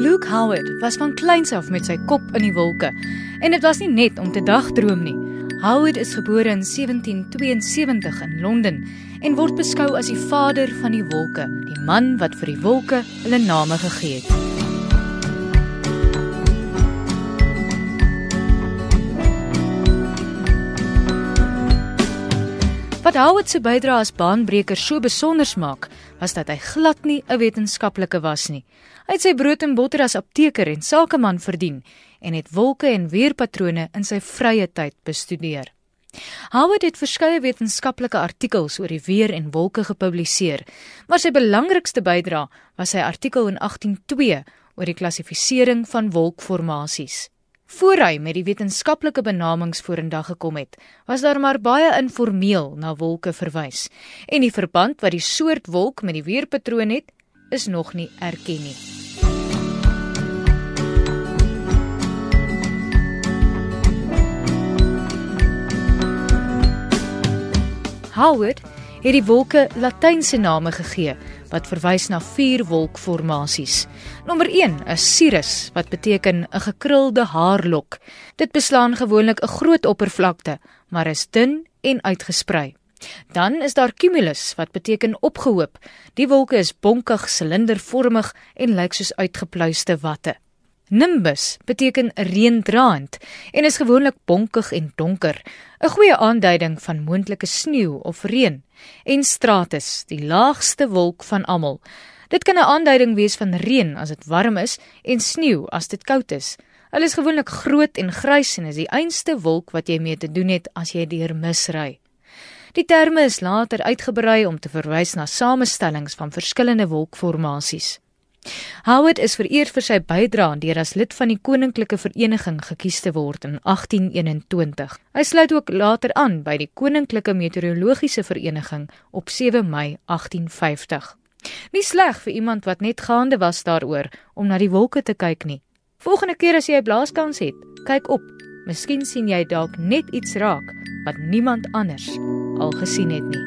Luke Howard was van kleins af met sy kop in die wolke en dit was nie net om te dagdroom nie. Howard is gebore in 1772 in Londen en word beskou as die vader van die wolke, die man wat vir die wolke hulle name gegee het. Wat Howard se bydrae as baanbreker so besonder maak, was dat hy glad nie 'n wetenskaplike was nie. Hy het sy brood en botter as apteker en sakeman verdien en het wolke en weerpatrone in sy vrye tyd bestudeer. Howard het verskeie wetenskaplike artikels oor die weer en wolke gepubliseer, maar sy belangrikste bydrae was sy artikel in 1802 oor die klassifisering van wolkformasies. Voor hy met die wetenskaplike benamings vorendag gekom het, was daar maar baie informeel na wolke verwys en die verband wat die soort wolk met die weerpatroon het, is nog nie erken nie. Howard het die wolke latynse name gegee wat verwys na vier wolkformasies. Nommer 1 is cirrus wat beteken 'n gekrulde haarlok. Dit beslaan gewoonlik 'n groot oppervlakte, maar is dun en uitgesprei. Dan is daar cumulus wat beteken opgehoop. Die wolke is bonkig, silindervormig en lyk soos uitgepluiste watte. Nimbus beteken reendraand en is gewoonlik bonkig en donker, 'n goeie aanduiding van moontlike sneeu of reën. En stratus, die laagste wolk van almal. Dit kan 'n aanduiding wees van reën as dit warm is en sneeu as dit koud is. Hulle is gewoonlik groot en grys en is die einste wolk wat jy mee te doen het as jy deur mis ry. Die terme is later uitgebrei om te verwys na samestellings van verskillende wolkformasies. Howard is vereer vir sy bydrae deur as lid van die Koninklike Vereniging gekies te word in 1821. Hy sluit ook later aan by die Koninklike Meteorologiese Vereniging op 7 Mei 1850. Nie sleg vir iemand wat net gaande was daaroor om na die wolke te kyk nie. Volgende keer as jy 'n blaaskans het, kyk op. Miskien sien jy dalk net iets raak wat niemand anders al gesien het nie.